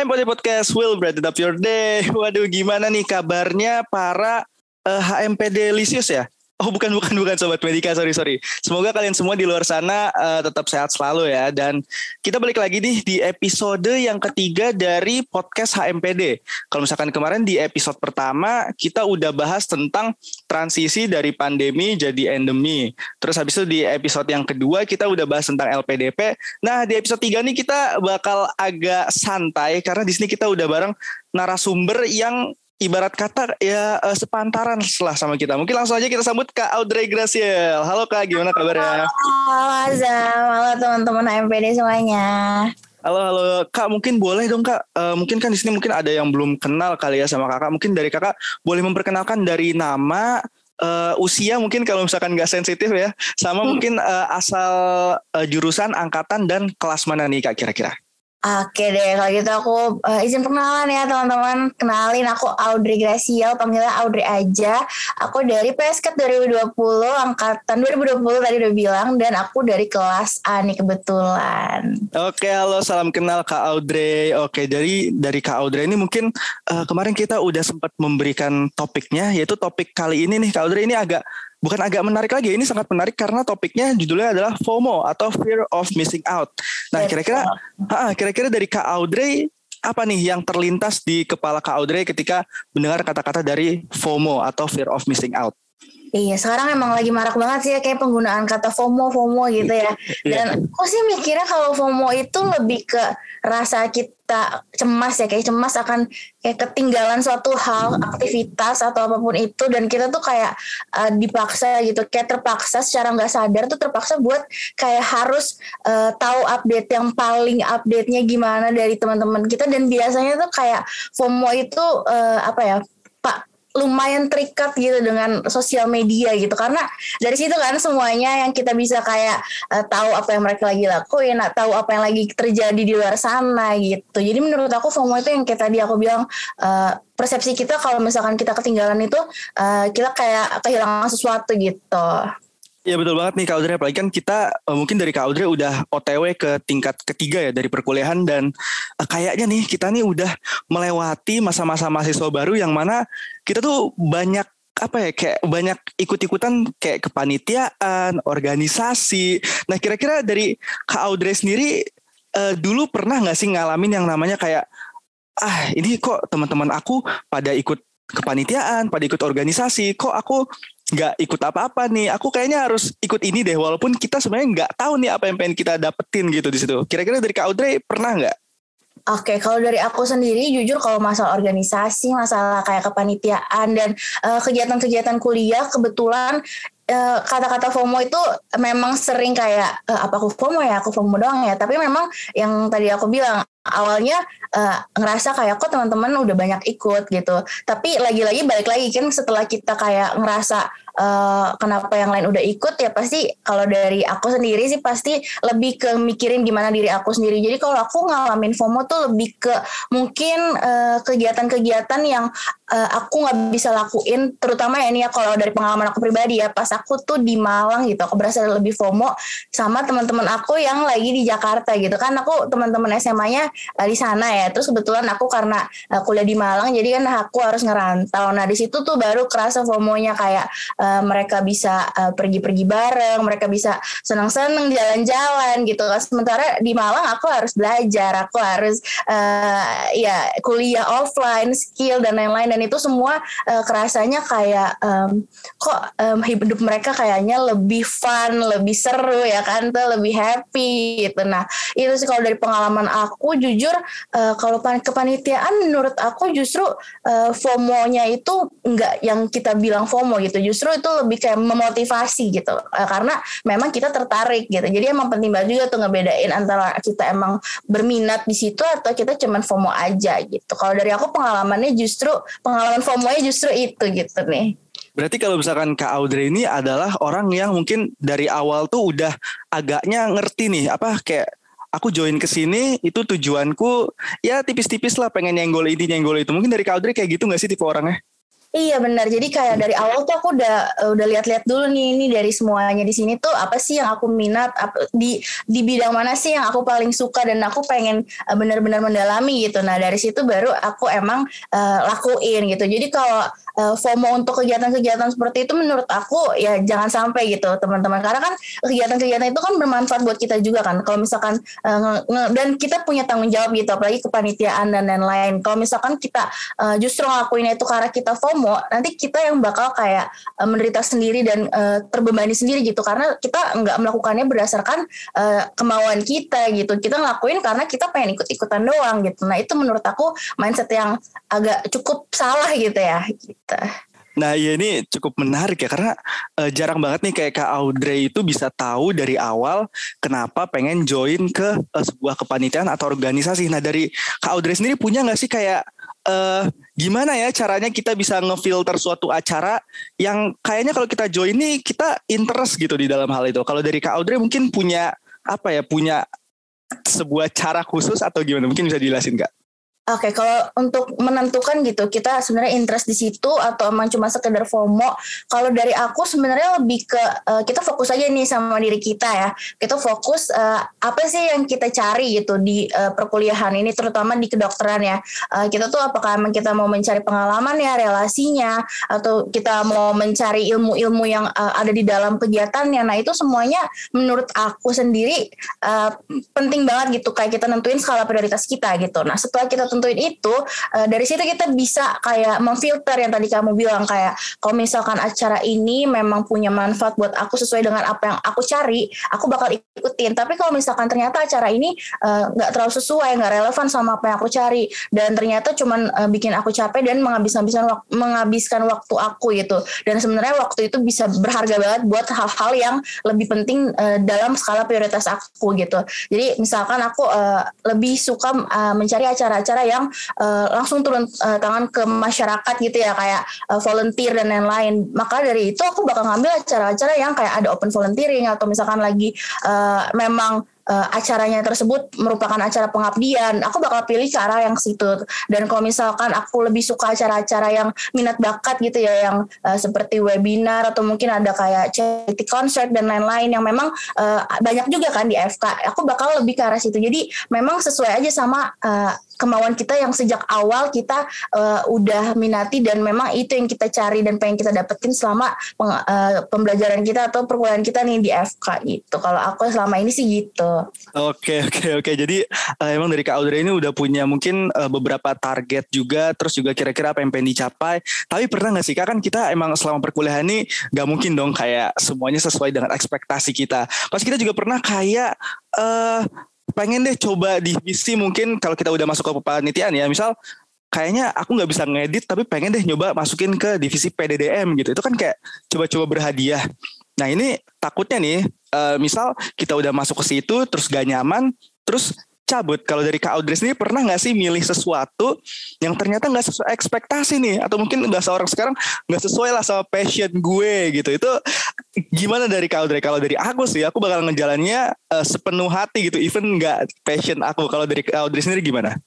Hai Pode Podcast, will brighten up your day. Waduh, gimana nih kabarnya para uh, HMPD Lisius ya? Oh bukan bukan bukan sobat Medika sorry sorry. Semoga kalian semua di luar sana uh, tetap sehat selalu ya dan kita balik lagi nih di episode yang ketiga dari podcast HMPD. Kalau misalkan kemarin di episode pertama kita udah bahas tentang transisi dari pandemi jadi endemi. Terus habis itu di episode yang kedua kita udah bahas tentang LPDP. Nah di episode tiga nih kita bakal agak santai karena di sini kita udah bareng narasumber yang ibarat kata ya uh, sepantaran lah sama kita. Mungkin langsung aja kita sambut Kak Audrey Graciel. Halo Kak, gimana kabarnya? Halo Azam, halo teman-teman HMPD semuanya. Halo halo Kak, mungkin boleh dong Kak. Uh, mungkin kan di sini mungkin ada yang belum kenal kali ya sama Kakak. Mungkin dari Kakak boleh memperkenalkan dari nama, uh, usia mungkin kalau misalkan nggak sensitif ya, sama hmm. mungkin uh, asal uh, jurusan, angkatan dan kelas mana nih Kak kira-kira? Oke deh, kalau gitu aku uh, izin perkenalan ya teman-teman. Kenalin aku Audrey Graciel, panggilnya Audrey aja. Aku dari PSK 2020, angkatan 2020 tadi udah bilang, dan aku dari kelas A nih kebetulan. Oke, halo, salam kenal Kak Audrey. Oke, dari dari Kak Audrey ini mungkin uh, kemarin kita udah sempat memberikan topiknya, yaitu topik kali ini nih Kak Audrey ini agak bukan agak menarik lagi, ini sangat menarik karena topiknya judulnya adalah FOMO atau Fear of Missing Out. Nah, kira-kira kira-kira dari Kak Audrey apa nih yang terlintas di kepala Kak Audrey ketika mendengar kata-kata dari FOMO atau Fear of Missing Out? Iya, sekarang emang lagi marak banget sih ya kayak penggunaan kata FOMO, FOMO gitu ya. Iya. Dan aku sih mikirnya kalau FOMO itu lebih ke rasa kita cemas ya, kayak cemas akan kayak ketinggalan suatu hal, aktivitas atau apa pun itu dan kita tuh kayak uh, dipaksa gitu, kayak terpaksa secara nggak sadar tuh terpaksa buat kayak harus uh, tahu update yang paling update-nya gimana dari teman-teman kita dan biasanya tuh kayak FOMO itu uh, apa ya, Pak lumayan terikat gitu dengan sosial media gitu karena dari situ kan semuanya yang kita bisa kayak uh, tahu apa yang mereka lagi lakuin, tahu apa yang lagi terjadi di luar sana gitu. Jadi menurut aku FOMO itu yang kayak tadi aku bilang uh, persepsi kita kalau misalkan kita ketinggalan itu uh, kita kayak kehilangan sesuatu gitu. Ya betul banget nih Kak Audrey, apalagi kan kita uh, mungkin dari Kak Audrey udah OTW ke tingkat ketiga ya dari perkuliahan dan uh, kayaknya nih kita nih udah melewati masa-masa mahasiswa baru yang mana kita tuh banyak apa ya kayak banyak ikut-ikutan kayak kepanitiaan, organisasi. Nah kira-kira dari Kak Audrey sendiri uh, dulu pernah nggak sih ngalamin yang namanya kayak ah ini kok teman-teman aku pada ikut kepanitiaan, pada ikut organisasi, kok aku nggak ikut apa-apa nih. Aku kayaknya harus ikut ini deh, walaupun kita sebenarnya nggak tahu nih apa yang pengen kita dapetin gitu di situ. Kira-kira dari Kak Audrey pernah nggak? Oke, kalau dari aku sendiri jujur kalau masalah organisasi, masalah kayak kepanitiaan dan uh, kegiatan-kegiatan kuliah kebetulan kata-kata FOMO itu memang sering kayak uh, apa aku FOMO ya, aku FOMO doang ya. Tapi memang yang tadi aku bilang awalnya uh, ngerasa kayak kok teman-teman udah banyak ikut gitu. Tapi lagi-lagi balik lagi kan setelah kita kayak ngerasa uh, kenapa yang lain udah ikut ya pasti kalau dari aku sendiri sih pasti lebih ke mikirin gimana diri aku sendiri. Jadi kalau aku ngalamin FOMO tuh lebih ke mungkin kegiatan eh, kegiatan-kegiatan yang uh, aku nggak bisa lakuin, terutama ya ini ya kalau dari pengalaman aku pribadi ya pas aku tuh di Malang gitu, aku berasa lebih FOMO sama teman-teman aku yang lagi di Jakarta gitu kan. Aku teman-teman SMA-nya uh, di sana ya. Terus kebetulan aku karena uh, kuliah di Malang jadi kan aku harus ngerantau. Nah di situ tuh baru kerasa FOMO-nya kayak uh, mereka bisa uh, pergi-pergi bareng, mereka bisa senang-senang jalan-jalan gitu. Sementara di Malang aku harus belajar, aku harus uh, ya kuliah offline, skill dan lain-lain itu semua uh, kerasanya kayak um, kok um, hidup mereka kayaknya lebih fun, lebih seru ya kan, tuh lebih happy gitu. Nah itu sih kalau dari pengalaman aku jujur uh, kalau kepanitiaan menurut aku justru uh, FOMO-nya itu enggak yang kita bilang FOMO gitu, justru itu lebih kayak memotivasi gitu. Uh, karena memang kita tertarik gitu. Jadi emang penting banget juga tuh ngebedain antara kita emang berminat di situ atau kita cuman FOMO aja gitu. Kalau dari aku pengalamannya justru FOMO-nya justru itu gitu nih Berarti kalau misalkan Kak Audrey ini adalah orang yang mungkin dari awal tuh udah agaknya ngerti nih apa kayak aku join ke sini itu tujuanku ya tipis-tipis lah pengen nyenggol ini nyenggol itu. Mungkin dari Kak Audrey kayak gitu gak sih tipe orangnya? Iya benar. Jadi kayak dari awal tuh aku udah udah lihat-lihat dulu nih ini dari semuanya di sini tuh apa sih yang aku minat apa, di di bidang mana sih yang aku paling suka dan aku pengen uh, benar-benar mendalami gitu. Nah dari situ baru aku emang uh, lakuin gitu. Jadi kalau uh, FOMO untuk kegiatan-kegiatan seperti itu menurut aku ya jangan sampai gitu teman-teman. Karena kan kegiatan-kegiatan itu kan bermanfaat buat kita juga kan. Kalau misalkan uh, dan kita punya tanggung jawab gitu apalagi kepanitiaan dan lain-lain. Kalau misalkan kita uh, justru ngelakuin itu karena kita FOMO nanti kita yang bakal kayak uh, menderita sendiri dan uh, terbebani sendiri gitu. Karena kita nggak melakukannya berdasarkan uh, kemauan kita gitu. Kita ngelakuin karena kita pengen ikut-ikutan doang gitu. Nah itu menurut aku mindset yang agak cukup salah gitu ya gitu. Nah ya ini cukup menarik ya karena uh, jarang banget nih kayak Kak Audrey itu bisa tahu dari awal kenapa pengen join ke uh, sebuah kepanitiaan atau organisasi. Nah dari Kak Audrey sendiri punya nggak sih kayak uh, gimana ya caranya kita bisa ngefilter suatu acara yang kayaknya kalau kita join nih kita interest gitu di dalam hal itu. Kalau dari Kak Audrey mungkin punya apa ya punya sebuah cara khusus atau gimana? Mungkin bisa dijelasin Kak? Oke, okay, kalau untuk menentukan gitu, kita sebenarnya interest di situ atau emang cuma sekedar FOMO. Kalau dari aku sebenarnya lebih ke uh, kita fokus aja nih sama diri kita ya. Kita fokus uh, apa sih yang kita cari gitu di uh, perkuliahan ini, terutama di kedokteran ya. Uh, kita tuh apakah emang kita mau mencari pengalaman ya, relasinya, atau kita mau mencari ilmu-ilmu yang uh, ada di dalam kegiatannya. Nah itu semuanya menurut aku sendiri uh, penting banget gitu. Kayak kita nentuin skala prioritas kita gitu. Nah setelah kita itu uh, dari situ kita bisa kayak memfilter yang tadi kamu bilang kayak kalau misalkan acara ini memang punya manfaat buat aku sesuai dengan apa yang aku cari aku bakal ikutin. Tapi kalau misalkan ternyata acara ini eh, nggak uh, terlalu sesuai nggak relevan sama apa yang aku cari dan ternyata cuman uh, bikin aku capek dan menghabiskan waktu, menghabiskan waktu aku gitu. Dan sebenarnya waktu itu bisa berharga banget buat hal-hal yang lebih penting uh, dalam skala prioritas aku gitu. Jadi misalkan aku uh, lebih suka uh, mencari acara-acara yang uh, langsung turun uh, tangan ke masyarakat gitu ya kayak uh, volunteer dan lain-lain maka dari itu aku bakal ngambil acara-acara yang kayak ada open volunteering atau misalkan lagi uh, memang uh, acaranya tersebut merupakan acara pengabdian, aku bakal pilih cara yang situ. Dan kalau misalkan aku lebih suka acara-acara yang minat bakat gitu ya, yang uh, seperti webinar atau mungkin ada kayak charity concert dan lain-lain yang memang uh, banyak juga kan di FK, aku bakal lebih ke arah situ. Jadi memang sesuai aja sama uh, kemauan kita yang sejak awal kita uh, udah minati dan memang itu yang kita cari dan pengen kita dapetin selama peng, uh, pembelajaran kita atau perkuliahan kita nih di FK gitu. Kalau aku selama ini sih gitu. Oke oke oke. Jadi uh, emang dari Kak Audrey ini udah punya mungkin uh, beberapa target juga, terus juga kira-kira apa yang pengen dicapai. Tapi pernah nggak sih Kak kan kita emang selama perkuliahan ini nggak mungkin dong kayak semuanya sesuai dengan ekspektasi kita. Pas kita juga pernah kayak uh, pengen deh coba divisi mungkin kalau kita udah masuk ke kepanitiaan ya. Misal kayaknya aku nggak bisa ngedit tapi pengen deh nyoba masukin ke divisi PDDM gitu. Itu kan kayak coba-coba berhadiah. Nah ini takutnya nih uh, misal kita udah masuk ke situ terus gak nyaman terus cabut. Kalau dari Kak Audrey sendiri pernah nggak sih milih sesuatu yang ternyata nggak sesuai ekspektasi nih, atau mungkin bahasa orang sekarang nggak sesuai lah sama passion gue gitu. Itu gimana dari Kak Audrey? Kalau dari aku sih, aku bakal ngejalannya uh, sepenuh hati gitu, even nggak passion aku. Kalau dari Kak Audrey sendiri gimana?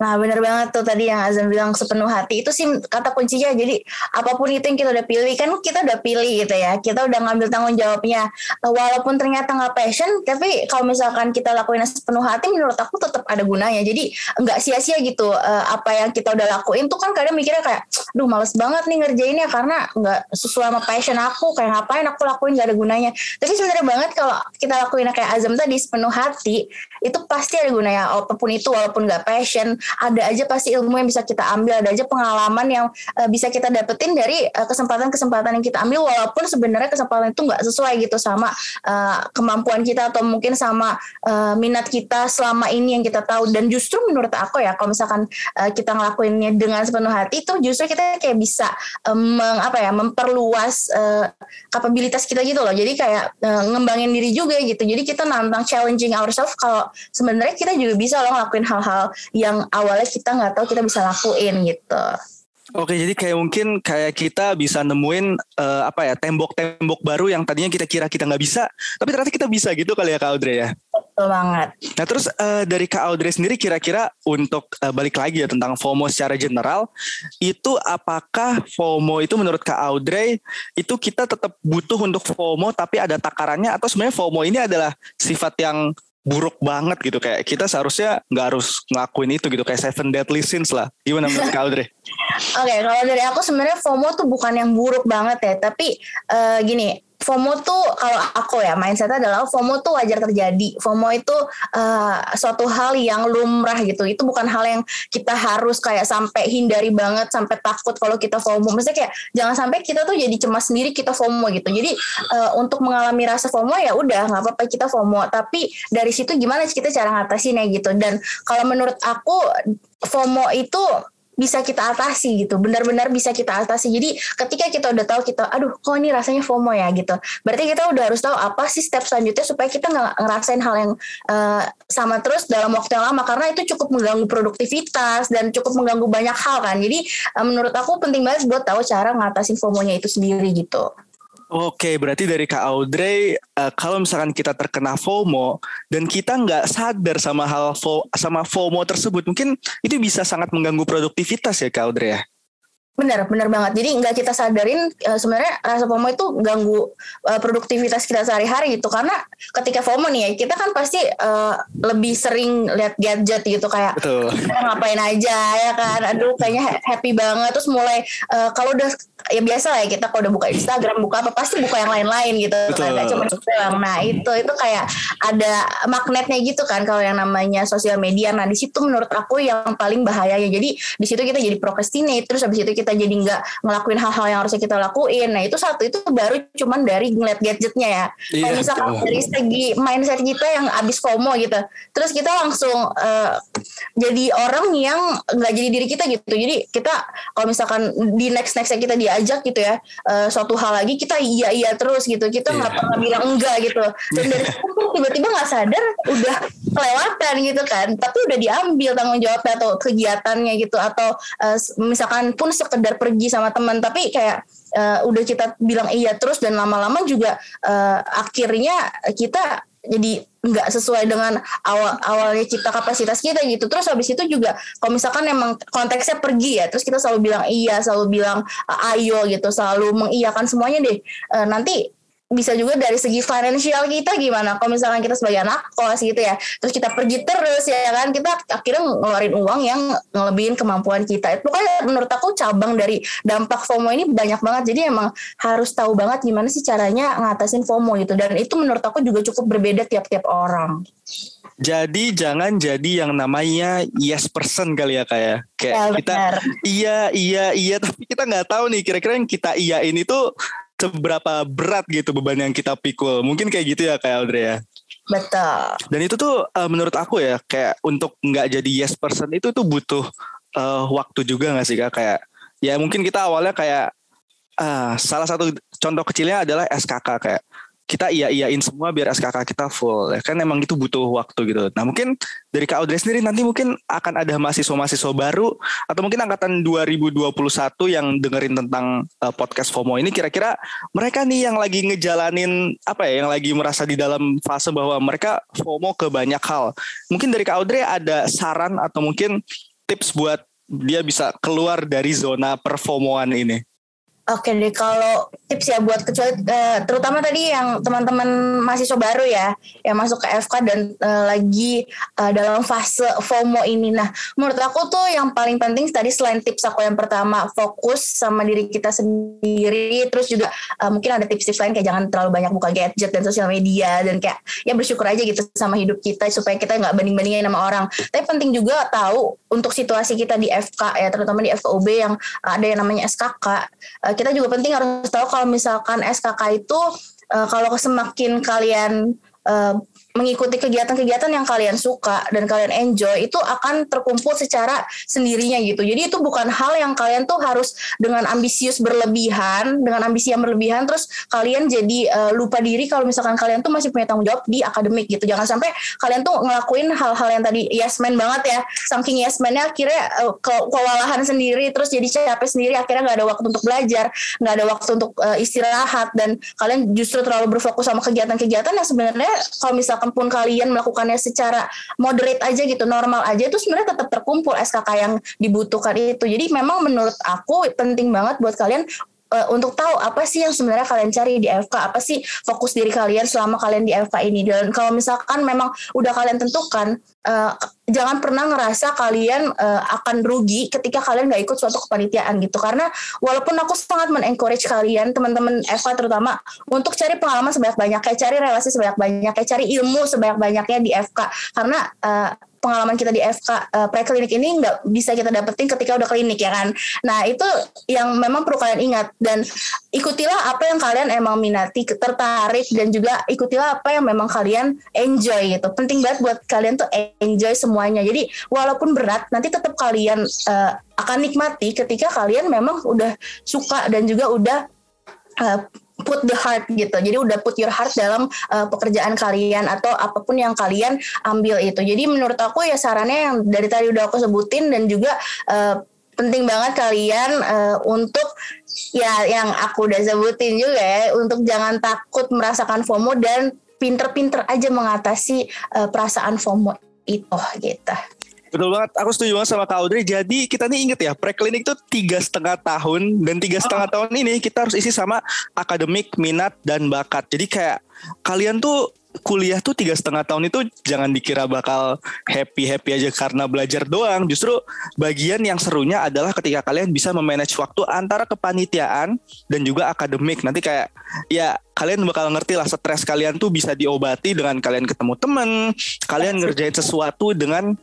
Nah benar banget tuh tadi yang Azam bilang sepenuh hati. Itu sih kata kuncinya. Jadi apa pun itu yang kita udah pilih kan kita udah pilih gitu ya. Kita udah ngambil tanggung jawabnya. Walaupun ternyata nggak passion tapi kalau misalkan kita lakuin sepenuh hati menurut aku tetap ada gunanya. Jadi nggak sia-sia gitu uh, apa yang kita udah lakuin tuh kan kadang mikirnya kayak duh males banget nih ngerjainnya karena nggak sesuai sama passion aku. Kayak ngapain aku lakuin nggak ada gunanya. Tapi sebenarnya banget kalau kita lakuin kayak Azam tadi sepenuh hati itu pasti ada gunanya. Apa pun itu walaupun nggak passion ada aja pasti ilmu yang bisa kita ambil, ada aja pengalaman yang uh, bisa kita dapetin dari eh, kesempatan-kesempatan yang kita ambil walaupun sebenarnya kesempatan itu nggak sesuai gitu sama uh, kemampuan kita atau mungkin sama uh, minat kita selama ini yang kita tahu dan justru menurut aku ya kalau misalkan uh, kita ngelakuinnya dengan sepenuh hati itu justru kita kayak bisa um, apa ya memperluas uh, kapabilitas kita gitu loh. Jadi kayak uh, ngembangin diri juga gitu. Jadi kita nantang challenging ourselves kalau sebenarnya kita juga bisa loh ngelakuin hal-hal yang awalnya kita nggak tahu kita bisa lakuin gitu. Oke, jadi kayak mungkin kayak kita bisa nemuin uh, apa ya tembok-tembok baru yang tadinya kita kira kita nggak bisa, tapi ternyata kita bisa gitu kali ya Kak Audrey ya. Betul banget. Nah terus uh, dari Kak Audrey sendiri kira-kira untuk uh, balik lagi ya tentang FOMO secara general, itu apakah FOMO itu menurut Kak Audrey itu kita tetap butuh untuk FOMO tapi ada takarannya atau sebenarnya FOMO ini adalah sifat yang buruk banget gitu. Kayak kita seharusnya nggak harus ngelakuin itu gitu. Kayak seven deadly sins lah. Gimana menurut Audrey? Oke okay, kalau dari aku sebenarnya FOMO tuh bukan yang buruk banget ya. Tapi uh, gini FOMO tuh kalau aku ya mindsetnya adalah FOMO tuh wajar terjadi. FOMO itu uh, suatu hal yang lumrah gitu. Itu bukan hal yang kita harus kayak sampai hindari banget, sampai takut kalau kita FOMO. Maksudnya kayak jangan sampai kita tuh jadi cemas sendiri kita FOMO gitu. Jadi uh, untuk mengalami rasa FOMO ya udah nggak apa-apa kita FOMO. Tapi dari situ gimana sih kita cara ngatasinnya gitu. Dan kalau menurut aku FOMO itu bisa kita atasi gitu. Benar-benar bisa kita atasi. Jadi ketika kita udah tahu kita aduh kok ini rasanya FOMO ya? gitu. Berarti kita udah harus tahu apa sih step selanjutnya supaya kita nggak ngerasain hal yang uh, sama terus dalam waktu yang lama. Karena itu cukup mengganggu produktivitas dan cukup mengganggu banyak hal kan. Jadi uh, menurut aku penting banget buat tahu cara ngatasin FOMO-nya itu sendiri gitu Oke, berarti dari Kak Audrey, uh, kalau misalkan kita terkena FOMO dan kita nggak sadar sama hal fo sama FOMO tersebut, mungkin itu bisa sangat mengganggu produktivitas ya Kak Audrey ya? Benar, benar banget. Jadi nggak kita sadarin uh, sebenarnya rasa FOMO itu ganggu uh, produktivitas kita sehari-hari gitu. Karena ketika FOMO nih ya, kita kan pasti uh, lebih sering lihat gadget gitu kayak Betul. ngapain aja ya kan. Aduh kayaknya happy banget terus mulai uh, kalau udah ya biasa lah ya kita kalau udah buka Instagram buka apa pasti buka yang lain-lain gitu kan gak cuma doang nah itu itu kayak ada magnetnya gitu kan kalau yang namanya sosial media. Nah di situ menurut aku yang paling bahaya ya jadi di situ kita jadi procrastinate terus habis itu kita jadi nggak ngelakuin hal-hal yang harusnya kita lakuin. Nah itu satu itu baru cuman dari ngeliat gadgetnya ya. Iya, kalau misalkan betul. dari segi mindset kita yang abis FOMO gitu terus kita langsung uh, jadi orang yang nggak jadi diri kita gitu. Jadi kita kalau misalkan di next nextnya kita di diajak gitu ya uh, suatu hal lagi kita iya iya terus gitu. Kita nggak yeah. pernah bilang enggak gitu. Dan dari situ tiba-tiba nggak sadar udah kelewatan gitu kan. Tapi udah diambil tanggung jawabnya atau kegiatannya gitu. Atau uh, misalkan pun sekedar pergi sama teman. Tapi kayak uh, udah kita bilang iya terus dan lama-lama juga uh, akhirnya kita jadi nggak sesuai dengan awal awalnya cipta kapasitas kita gitu. Terus habis itu juga kalau misalkan emang konteksnya pergi ya terus kita selalu bilang iya selalu bilang ayo gitu. Selalu mengiyakan semuanya deh. E, nanti bisa juga dari segi financial kita gimana? Kalau misalkan kita sebagai anak kos gitu ya terus kita pergi terus ya kan? Kita akhirnya ngeluarin uang yang ngelebihin kemampuan kita. Itu kan menurut aku cabang dari dampak FOMO ini banyak banget. Jadi emang harus tahu banget gimana sih caranya ngatasin FOMO gitu. Dan itu menurut aku juga cukup berbeda tiap-tiap orang. Jadi jangan jadi yang namanya yes person kali ya kayak ya. kayak ya, kita iya iya iya tapi kita nggak tahu nih kira-kira yang kita iya ini tuh seberapa berat gitu beban yang kita pikul. Mungkin kayak gitu ya kayak Audrey ya. Betul. Dan itu tuh uh, menurut aku ya kayak untuk nggak jadi yes person itu tuh butuh uh, waktu juga nggak sih kak kayak ya mungkin kita awalnya kayak uh, salah satu contoh kecilnya adalah SKK kayak kita iya iyain semua biar SKK kita full ya kan? Emang itu butuh waktu gitu. Nah mungkin dari Kak Audrey sendiri nanti mungkin akan ada mahasiswa-mahasiswa baru atau mungkin angkatan 2021 yang dengerin tentang uh, podcast FOMO ini kira-kira mereka nih yang lagi ngejalanin apa ya yang lagi merasa di dalam fase bahwa mereka FOMO ke banyak hal. Mungkin dari Kak Audrey ada saran atau mungkin tips buat dia bisa keluar dari zona perfomoan ini Oke deh kalau tips ya buat kecuali uh, terutama tadi yang teman-teman mahasiswa baru ya yang masuk ke FK dan uh, lagi uh, dalam fase FOMO ini. Nah, menurut aku tuh yang paling penting tadi selain tips aku yang pertama fokus sama diri kita sendiri, terus juga mungkin ada tips-tips lain kayak jangan terlalu banyak buka gadget dan sosial media dan kayak ya bersyukur aja gitu sama hidup kita supaya kita nggak banding-bandingin sama orang. Tapi penting juga tahu untuk situasi kita di FK ya terutama di FKUB yang ada yang namanya SKK. Uh, kita juga penting harus tahu kalau misalkan SKK itu uh, kalau semakin kalian uh, mengikuti kegiatan-kegiatan yang kalian suka dan kalian enjoy itu akan terkumpul secara sendirinya gitu. Jadi itu bukan hal yang kalian tuh harus dengan ambisius berlebihan, dengan ambisi yang berlebihan terus kalian jadi uh, lupa diri kalau misalkan kalian tuh masih punya tanggung jawab di akademik gitu. Jangan sampai kalian tuh ngelakuin hal-hal yang tadi yes man banget ya. Saking yes man-nya akhirnya uh, ke kewalahan sendiri terus jadi capek sendiri akhirnya nggak ada waktu untuk belajar, nggak ada waktu untuk uh, istirahat dan kalian justru terlalu berfokus sama kegiatan-kegiatan yang sebenarnya kalau misalkan misalkan pun kalian melakukannya secara moderate aja gitu normal aja itu sebenarnya tetap terkumpul SKK yang dibutuhkan itu. Jadi memang menurut aku penting banget buat kalian uh, untuk tahu apa sih yang sebenarnya kalian cari di FK, apa sih fokus diri kalian selama kalian di FK ini. Dan kalau misalkan memang udah kalian tentukan, uh, jangan pernah ngerasa kalian uh, akan rugi ketika kalian nggak ikut suatu kepanitiaan gitu. Karena walaupun aku sangat men-encourage kalian, teman-teman FK terutama, untuk cari pengalaman sebanyak-banyak, kayak cari relasi sebanyak-banyak, kayak cari ilmu sebanyak-banyaknya di FK. Karena uh, pengalaman kita di FK uh, eh, preklinik ini nggak bisa kita dapetin ketika udah klinik ya kan. Nah itu yang memang perlu kalian ingat dan ikutilah apa yang kalian emang minati, tertarik dan juga ikutilah apa yang memang kalian enjoy gitu. Penting banget buat kalian tuh enjoy semuanya. Jadi walaupun berat nanti tetap kalian uh, akan nikmati ketika kalian memang udah suka dan juga udah uh, put the heart gitu. Jadi udah put your heart dalam uh, pekerjaan kalian atau apa pun yang kalian ambil itu. Jadi menurut aku ya sarannya yang dari tadi udah aku sebutin dan juga uh, penting banget kalian uh, untuk ya yang aku udah sebutin juga ya untuk jangan takut merasakan FOMO dan pinter-pinter aja mengatasi uh, perasaan FOMO itu gitu. Betul banget, aku setuju banget sama Kak Audrey. Jadi kita nih inget ya, preklinik itu tiga setengah tahun dan tiga setengah oh. tahun ini kita harus isi sama akademik, minat dan bakat. Jadi kayak kalian tuh kuliah tuh tiga setengah tahun itu jangan dikira bakal happy happy aja karena belajar doang. Justru bagian yang serunya adalah ketika kalian bisa memanage waktu antara kepanitiaan dan juga akademik. Nanti kayak ya kalian bakal ngerti lah stres kalian tuh bisa diobati dengan kalian ketemu temen, kalian ngerjain sesuatu dengan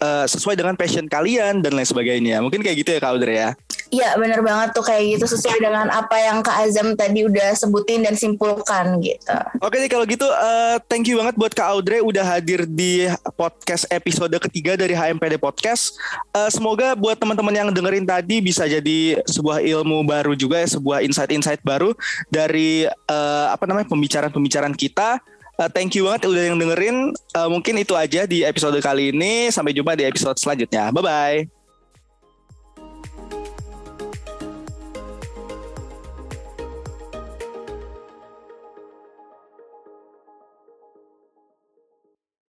uh, sesuai dengan passion kalian dan lain sebagainya. Mungkin kayak gitu ya Kak Audrey ya. Iya bener banget tuh kayak gitu sesuai dengan apa yang Kak Azam tadi udah sebutin dan simpulkan gitu. Oke nih kalau gitu uh, thank you banget buat Kak Audrey udah hadir di podcast episode ketiga dari HMPD Podcast. Uh, semoga buat teman-teman yang dengerin tadi bisa jadi sebuah ilmu baru juga ya, sebuah insight-insight baru dari uh, apa namanya pembicaraan-pembicaraan kita. Uh, thank you banget udah yang dengerin. Uh, mungkin itu aja di episode kali ini. Sampai jumpa di episode selanjutnya. Bye bye.